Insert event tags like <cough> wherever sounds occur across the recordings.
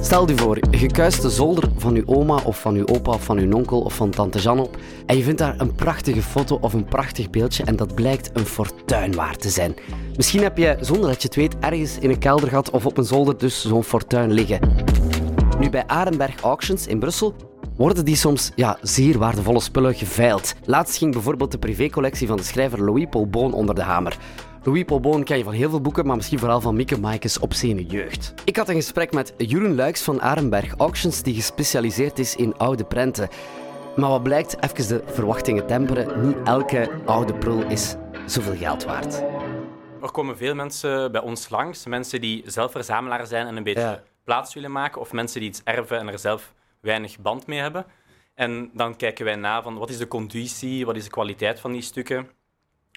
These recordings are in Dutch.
Stel je voor, je kuist de zolder van je oma of van je opa of van je onkel of van tante Jan op en je vindt daar een prachtige foto of een prachtig beeldje en dat blijkt een fortuin waard te zijn. Misschien heb je, zonder dat je het weet, ergens in een kelder gehad of op een zolder dus zo'n fortuin liggen. Nu, bij Arenberg Auctions in Brussel worden die soms ja, zeer waardevolle spullen geveild. Laatst ging bijvoorbeeld de privécollectie van de schrijver Louis Paul Boon onder de hamer. Louis Paul Boon ken je van heel veel boeken, maar misschien vooral van Mieke Maaikes obscene jeugd. Ik had een gesprek met Jeroen Luiks van Arenberg Auctions, die gespecialiseerd is in oude prenten. Maar wat blijkt, even de verwachtingen temperen, niet elke oude prul is zoveel geld waard. Er komen veel mensen bij ons langs, mensen die zelf verzamelaar zijn en een beetje Ja. plaats willen maken, of mensen die iets erven en er zelf weinig band mee hebben. En dan kijken wij na van wat is de conditie, wat is de kwaliteit van die stukken.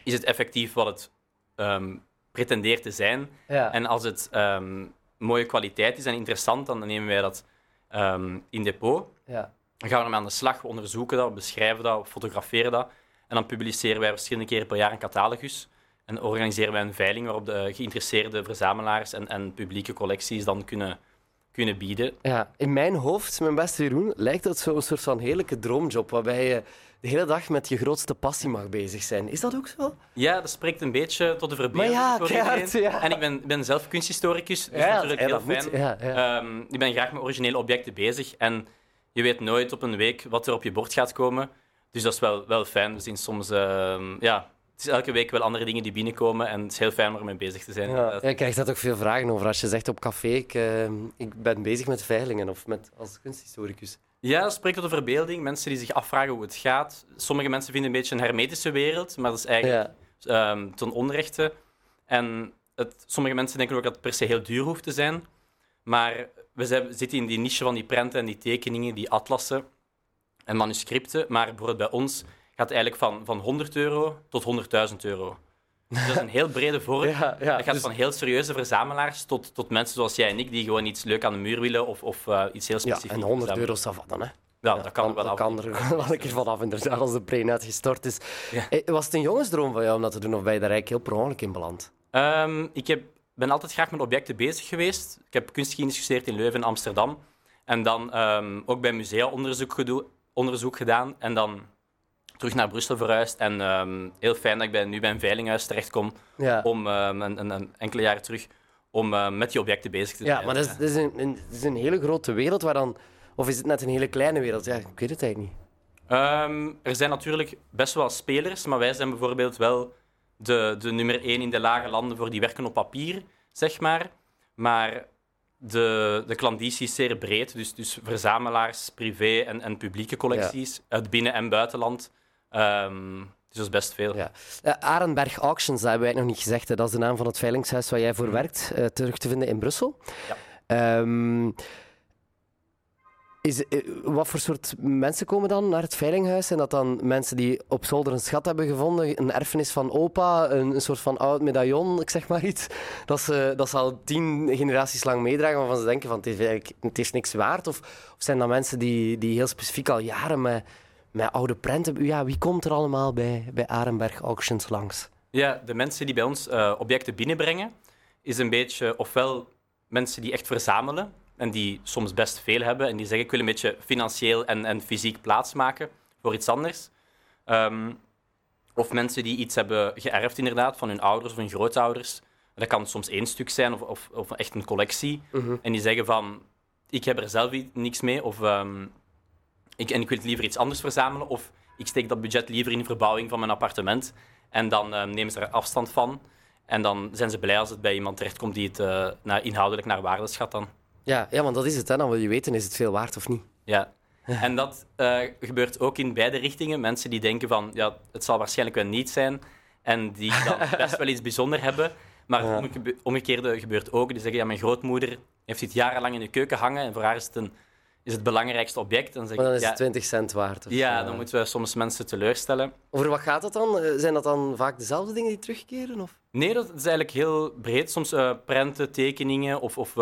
Is het effectief wat het ehm, pretendeert te zijn? Ja. En als het ehm, mooie kwaliteit is en interessant, dan nemen wij dat ehm, in depot. Ja. Dan gaan we ermee aan de slag, we onderzoeken dat, we beschrijven dat, we fotograferen dat. En dan publiceren wij verschillende keren per jaar een catalogus. En organiseren wij een veiling waarop de geïnteresseerde verzamelaars en, en publieke collecties dan kunnen, kunnen bieden. Ja, in mijn hoofd, mijn beste Jeroen, lijkt het zo'n soort van heerlijke droomjob waarbij je de hele dag met je grootste passie mag bezig zijn. Is dat ook zo? Ja, dat spreekt een beetje tot de verbeelding Maar ja, voor keihard, ja. En ik ben, ben zelf kunsthistoricus, dus Ja, natuurlijk heel dat moet, fijn. ja, ja. Ehm, ik ben graag met originele objecten bezig en je weet nooit op een week wat er op je bord gaat komen. Dus dat is wel, wel fijn. We zien soms, ehm, ja, het is elke week wel andere dingen die binnenkomen en het is heel fijn om ermee bezig te zijn. Ja, Dat- je krijgt daar ook veel vragen over. Als je zegt op café, ik, eh, ik ben bezig met veilingen of met, als kunsthistoricus. Ja, dat spreekt tot de verbeelding. Mensen die zich afvragen hoe het gaat. Sommige mensen vinden het een beetje een hermetische wereld, maar dat is eigenlijk Ja. ehm, ten onrechte. En het, sommige mensen denken ook dat het per se heel duur hoeft te zijn. Maar we zijn- zitten in die niche van die prenten en die tekeningen, die atlassen en manuscripten. Maar bijvoorbeeld bij ons gaat het eigenlijk van, van 100 euro tot 100.000 euro. Dus dat is een heel brede vorm. <laughs> Ja, ja, dat gaat dus- van heel serieuze verzamelaars tot, tot mensen zoals jij en ik, die gewoon iets leuk aan de muur willen of, of eh, iets heel Ja, specifieks en 100 verzamelen. euro va dan, hè? Ja, dat kan wel dat af. kan er wel een keer vanaf, inderdaad, als de brain uitgestort is. Ja. Eh, Was het een jongensdroom van jou om dat te doen, of ben je daar eigenlijk heel per ongeluk in beland? Ehm, ik heb, ben altijd graag met objecten bezig geweest. Ik heb kunstgeschiedenis gestudeerd in Leuven en Amsterdam. En dan ehm, ook bij musea onderzoek gedaan. En dan terug naar Brussel verhuisd. En ehm, heel fijn dat ik bij, nu bij een veilinghuis terechtkom Ja. om ehm, een, een, een enkele jaren terug om ehm, met die objecten bezig te zijn. Ja, maar dat is, dat, is een, een, dat is een hele grote wereld waar dan... Of is het net een hele kleine wereld? Ja, ik weet het eigenlijk niet. Ehm, er zijn natuurlijk best wel spelers, maar wij zijn bijvoorbeeld wel de, de nummer één in de lage landen voor die werken op papier, zeg maar. Maar de, de klanditie is zeer breed, dus, dus verzamelaars, privé en, en publieke collecties, uit binnen- en buitenland. Ehm, dus dat is best veel. Ja. Eh, Arenberg Auctions, dat hebben wij nog niet gezegd. Hè. Dat is de naam van het veilingshuis waar jij voor werkt, eh, terug te vinden in Brussel. Ja. Ehm, is, eh, wat voor soort mensen komen dan naar het veilinghuis? Zijn dat dan mensen die op zolder een schat hebben gevonden, een erfenis van opa, een, een soort van oud medaillon, ik zeg maar iets, dat ze, dat ze al tien generaties lang meedragen, waarvan ze denken van het is, eigenlijk, het is niks waard? Of, of zijn dat mensen die, die heel specifiek al jaren met, met oude prenten... Ja, wie komt er allemaal bij, bij Arenberg Auctions langs? Ja, de mensen die bij ons eh, objecten binnenbrengen, is een beetje ofwel mensen die echt verzamelen en die soms best veel hebben en die zeggen ik wil een beetje financieel en, en fysiek plaatsmaken voor iets anders. Ehm, of mensen die iets hebben geërfd inderdaad van hun ouders of hun grootouders. Dat kan soms één stuk zijn of, of, of echt een collectie. En die zeggen van ik heb er zelf niks mee of ehm, ik, en ik wil liever iets anders verzamelen of ik steek dat budget liever in de verbouwing van mijn appartement. En dan ehm, nemen ze er afstand van. En dan zijn ze blij als het bij iemand terechtkomt die het eh, naar, inhoudelijk naar waarde schat dan. Ja, ja, want dat is het. Hè. Dan wil je weten, is het veel waard of niet? Ja. <laughs> En dat eh, gebeurt ook in beide richtingen. Mensen die denken van, ja, het zal waarschijnlijk wel niet zijn. En die dan <laughs> best wel iets bijzonder hebben. Maar het omgekeerde gebeurt ook. Die zeggen, ja, mijn grootmoeder heeft dit jarenlang in de keuken hangen. En voor haar is het, een, is het belangrijkste object. Dan zeg Maar dan ik, is ja, het 20 cent waard. Of, ja, eh, dan moeten we soms mensen teleurstellen. Over wat gaat het dan? Eh, Zijn dat dan vaak dezelfde dingen die terugkeren? Of? Nee, dat is eigenlijk heel breed. Soms eh, prenten, tekeningen of, of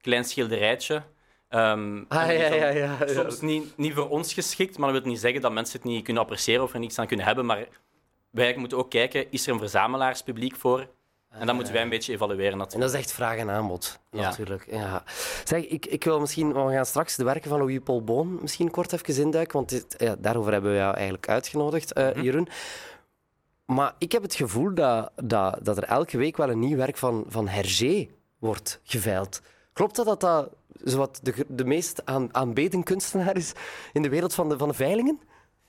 klein schilderijtje. Ehm, Ah, dat ja, ja. ja. Soms niet, niet voor ons geschikt, maar dat wil niet zeggen dat mensen het niet kunnen appreciëren of er niets aan kunnen hebben. Maar wij moeten ook kijken, is er een verzamelaarspubliek voor? En dat moeten wij een beetje evalueren En natuurlijk. dat is echt vraag en aanbod, natuurlijk. Ja. Zeg, ik, ik wil misschien... We gaan straks de werken van Louis Paul Boon misschien kort even induiken, want dit, ja, daarover hebben we jou eigenlijk uitgenodigd, Mhm. Jeroen. Maar ik heb het gevoel dat, dat, dat er elke week wel een nieuw werk van, van Hergé wordt geveild. Klopt dat dat, dat zowat de, de meest aan, aanbeden kunstenaar is in de wereld van de, van de veilingen?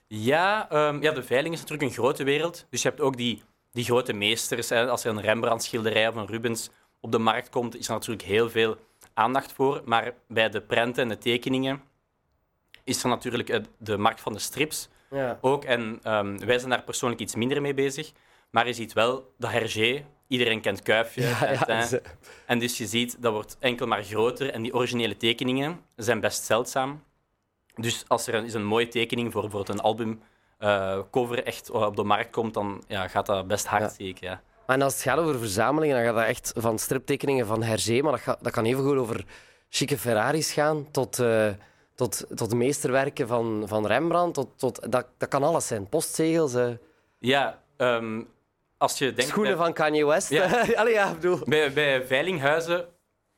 Ja, ehm, ja, de veiling is natuurlijk een grote wereld. Dus je hebt ook die, die grote meesters. Hè. Als er een Rembrandt-schilderij of een Rubens op de markt komt, is er natuurlijk heel veel aandacht voor. Maar bij de prenten en de tekeningen is er natuurlijk de markt van de strips Ja. ook. En ehm, wij zijn daar persoonlijk iets minder mee bezig. Maar je ziet wel dat Hergé, iedereen kent Kuifje. Ja, ja, Tintin. ze- En dus je ziet, dat wordt enkel maar groter. En die originele tekeningen zijn best zeldzaam. Dus als er een, is een mooie tekening voor bijvoorbeeld een album eh, cover echt op de markt komt, dan ja, gaat dat best hard Ja. En als het gaat over verzamelingen, dan gaat dat echt van striptekeningen van Hergé, maar dat, gaat, dat kan even goed over chique Ferraris gaan, tot, eh, tot, tot meesterwerken van, van Rembrandt, tot, tot, dat, dat kan alles zijn. Postzegels, eh, Ja, ehm, als je denkt... schoenen bij- van Kanye West. Ja. <laughs> Allee, ja, bedoel... Bij, bij veilinghuizen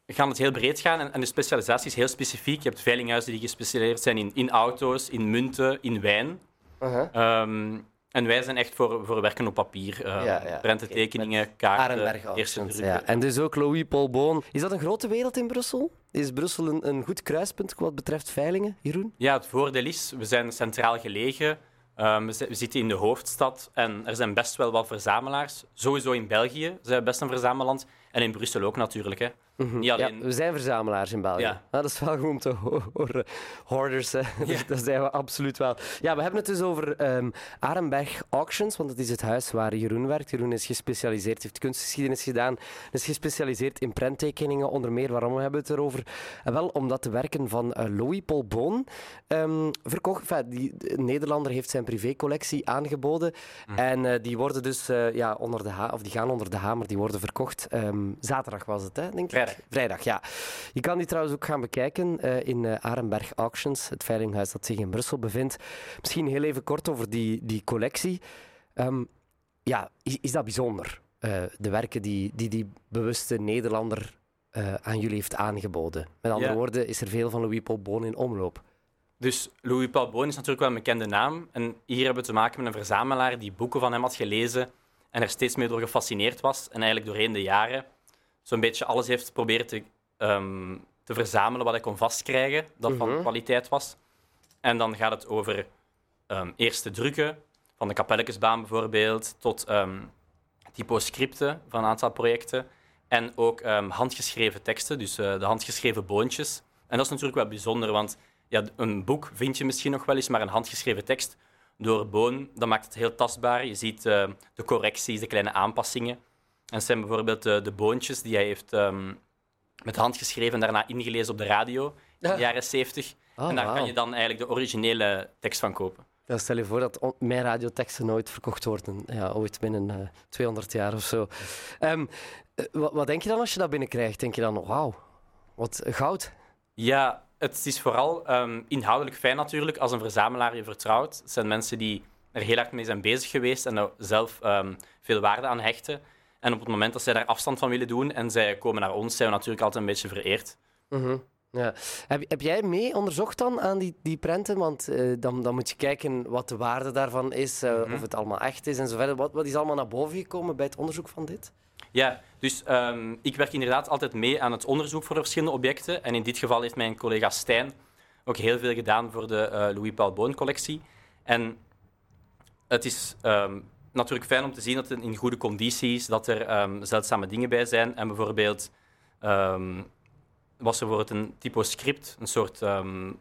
gaan het heel breed gaan en, en de specialisatie is heel specifiek. Je hebt veilinghuizen die gespecialiseerd zijn in, in auto's, in munten, in wijn. Uh-huh. Ehm, en wij zijn echt voor, voor werken op papier. Uh, Ja, kaarten, eerste drukken. ja. En dus ook Louis Paul Boon. Is dat een grote wereld in Brussel? Is Brussel een, een goed kruispunt wat betreft veilingen, Jeroen? Ja, het voordeel is, we zijn centraal gelegen. Ehm, we, zi- we zitten in de hoofdstad en er zijn best wel wat verzamelaars. Sowieso in België zijn we best een verzamelland. En in Brussel ook natuurlijk. Hè. Niet alleen... Ja, we zijn verzamelaars in België. Ja. Ah, dat is wel goed om te ho- horen. Hoarders, hè. <laughs> dat zijn we absoluut wel. Ja, we hebben het dus over ehm Arenberg Auctions, want dat is het huis waar Jeroen werkt. Jeroen is gespecialiseerd, heeft kunstgeschiedenis gedaan, is gespecialiseerd in prenttekeningen, onder meer. Waarom we hebben het erover? Eh, wel, omdat de werken van eh, Louis Paul Boon ehm, verkocht... Enfin, die de Nederlander heeft zijn privécollectie aangeboden en eh, die worden dus eh, ja, onder de ha- of die gaan onder de hamer, die worden verkocht. Ehm, zaterdag was het, hè, denk ik? Vrijdag. Vrijdag, ja. Je kan die trouwens ook gaan bekijken eh, in Arenberg Auctions, het veilinghuis dat zich in Brussel bevindt. Misschien heel even kort over die, die collectie. Ehm, ja, is, is dat bijzonder? de werken die die, die bewuste Nederlander aan jullie heeft aangeboden. Met andere Ja. woorden, is er veel van Louis Paul Boon in omloop. Dus Louis Paul Boon is natuurlijk wel een bekende naam. En hier hebben we te maken met een verzamelaar die boeken van hem had gelezen en er steeds meer door gefascineerd was. En eigenlijk doorheen de jaren zo'n beetje alles heeft proberen te, ehm, te verzamelen wat hij kon vastkrijgen, dat Mhm. van kwaliteit was. En dan gaat het over ehm, eerste drukken, van de Kapelletjesbaan bijvoorbeeld, tot ehm typoscripten van een aantal projecten. En ook handgeschreven teksten, dus eh, de handgeschreven boontjes. En dat is natuurlijk wel bijzonder, want ja, een boek vind je misschien nog wel eens, maar een handgeschreven tekst door Boon, dat maakt het heel tastbaar. Je ziet eh, de correcties, de kleine aanpassingen. En zijn bijvoorbeeld eh, de boontjes die hij heeft ehm, met de hand geschreven en daarna ingelezen op de radio in de jaren 70. Ah, en daar kan je dan eigenlijk de originele tekst van kopen. Ja, stel je voor dat mijn radioteksten nooit verkocht worden. Ja, ooit binnen eh 200 jaar of zo. Ehm, eh, wat, wat denk je dan als je dat binnenkrijgt? Denk je dan, wauw, wat goud? Ja, het is vooral ehm, inhoudelijk fijn natuurlijk als een verzamelaar je vertrouwt. Het zijn mensen die er heel hard mee zijn bezig geweest en er zelf ehm, veel waarde aan hechten. En op het moment dat zij daar afstand van willen doen en zij komen naar ons, zijn we natuurlijk altijd een beetje vereerd. Mhm, Ja. Heb, heb jij mee onderzocht dan aan die, die prenten? Want eh, dan, dan moet je kijken wat de waarde daarvan is, eh, Mhm. of het allemaal echt is en zo verder. Wat, wat is allemaal naar boven gekomen bij het onderzoek van dit? Ja, dus ehm, ik werk inderdaad altijd mee aan het onderzoek voor de verschillende objecten. En in dit geval heeft mijn collega Stijn ook heel veel gedaan voor de eh, Louis Paul Boon collectie. En het is ehm, natuurlijk fijn om te zien dat het in goede conditie is, dat er ehm, zeldzame dingen bij zijn. En bijvoorbeeld was er bijvoorbeeld een typoscript, een soort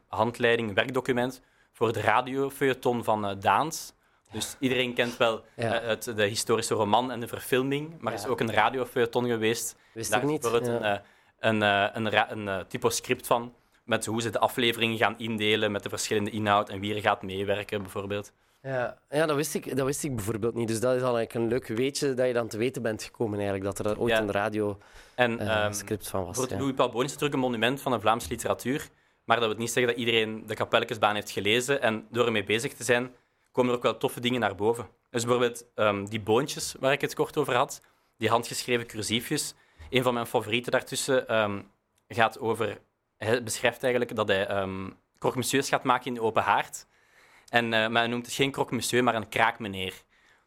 handleiding, werkdocument voor het radiofeuilleton van eh, Daans. Dus iedereen kent wel Ja. eh, het, de historische roman en de verfilming, maar er is ook een radiofeuilleton geweest. Wist Daar ik niet. bijvoorbeeld een, eh, een, eh, een, een, eh, typoscript van, met hoe ze de afleveringen gaan indelen, met de verschillende inhoud en wie er gaat meewerken, bijvoorbeeld. Ja, ja dat, wist ik, dat wist ik bijvoorbeeld niet. Dus dat is al eigenlijk een leuk weetje dat je dan te weten bent gekomen, eigenlijk, dat er ooit Ja. een radio En eh, ehm, script van was. Bijvoorbeeld ja. Louis Paul Boon is natuurlijk een monument van de Vlaamse literatuur. Maar dat wil niet zeggen dat iedereen de Kapelletjesbaan heeft gelezen. En door ermee bezig te zijn, komen er ook wel toffe dingen naar boven. Dus bijvoorbeeld ehm, die boontjes waar ik het kort over had. die handgeschreven cursiefjes. Een van mijn favorieten daartussen ehm, gaat over... Hij beschrijft eigenlijk dat hij um, gaat maken in de open haard. En, uh, maar hij noemt het geen croque monsieur, maar een kraakmeneer.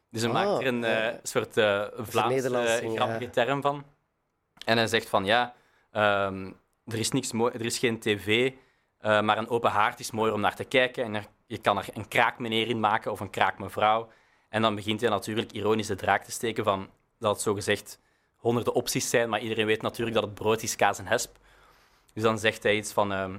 Dus hij Oh, maakt er een eh, soort uh, Vlaamse Nederlands, grappige ja. term van. En hij zegt van, ja, er, is niks mooi, er is geen tv, maar een open haard is mooier om naar te kijken. En er- je kan er een kraakmeneer in maken of een kraakmevrouw. En dan begint hij natuurlijk ironisch de draak te steken van dat het zogezegd honderden opties zijn, maar iedereen weet natuurlijk dat het brood is kaas en hesp. Dus dan zegt hij iets van, ehm,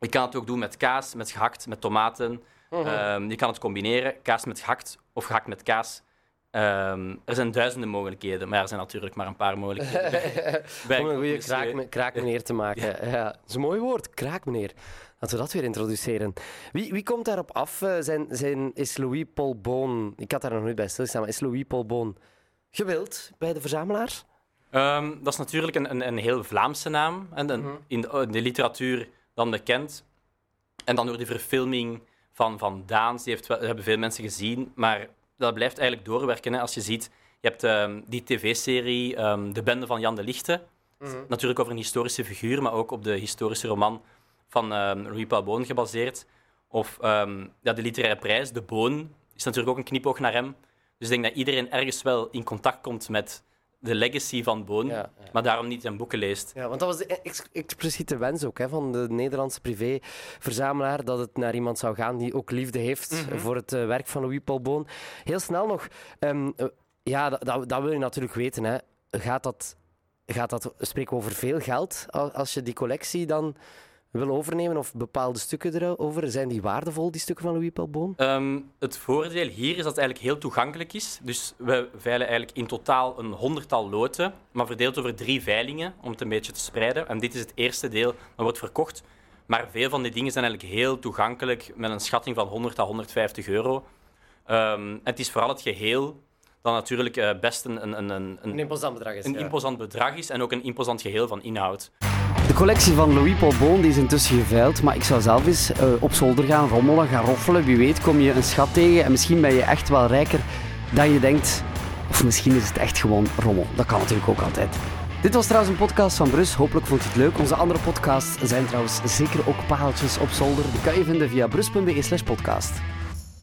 je kan het ook doen met kaas, met gehakt, met tomaten. Ehm, je kan het combineren, kaas met gehakt of gehakt met kaas. Ehm, er zijn duizenden mogelijkheden, maar er zijn natuurlijk maar een paar mogelijkheden. <laughs> Bij Om een goede kraak, kraakmeneer <laughs> te maken. Ja. dat is een mooi woord, kraakmeneer. Laten we dat weer introduceren. Wie, wie komt daarop af? Eh, Zijn, zijn, is Louis Paul Boon... Ik had daar nog niet bij stilgestaan, maar is Louis Paul Boon gewild bij de verzamelaar? Ehm, dat is natuurlijk een, een, een heel Vlaamse naam. En een- Mhm. in, de, in de literatuur dan bekend. En dan door die verfilming van, van Daans, die heeft, hebben veel mensen gezien. Maar dat blijft eigenlijk doorwerken. Hè. Als je ziet, je hebt ehm, die tv-serie ehm, De Bende van Jan de Lichte. Natuurlijk over een historische figuur, maar ook op de historische roman van ehm Louis Paul Boon gebaseerd. Of ja, de literaire prijs, De Boon, is natuurlijk ook een knipoog naar hem. Dus ik denk dat iedereen ergens wel in contact komt met de legacy van Boon, Ja, ja. maar daarom niet zijn boeken leest. Ja, want dat was de ex- expliciete wens ook hè, van de Nederlandse privéverzamelaar, dat het naar iemand zou gaan die ook liefde heeft voor het eh, werk van Louis Paul Boon. Heel snel nog, ehm, eh, ja, dat, dat, wil je natuurlijk weten. Hè. Gaat dat, gaat dat, spreken we over veel geld al- als je die collectie dan wil overnemen of bepaalde stukken erover? Zijn die waardevol, die stukken van Louis Paul Boon? Ehm, het voordeel hier is dat het eigenlijk heel toegankelijk is. Dus we veilen eigenlijk in totaal een honderdtal loten, maar verdeeld over drie veilingen om het een beetje te spreiden. En dit is het eerste deel dat wordt verkocht. Maar veel van die dingen zijn eigenlijk heel toegankelijk met een schatting van 100 à 150 euro. Ehm, het is vooral het geheel dat natuurlijk eh, best een, een, een, een, Een imposant bedrag is. een ja. imposant bedrag is en ook een imposant geheel van inhoud. De collectie van Louis Paul Boon is intussen geveild, maar ik zou zelf eens eh, op zolder gaan rommelen, gaan roffelen. Wie weet kom je een schat tegen en misschien ben je echt wel rijker dan je denkt. Of misschien is het echt gewoon rommel. Dat kan natuurlijk ook altijd. Dit was trouwens een podcast van Brus. Hopelijk vond je het leuk. Onze andere podcasts zijn trouwens zeker ook paaltjes op zolder. Die kan je vinden via brus.be slash podcast.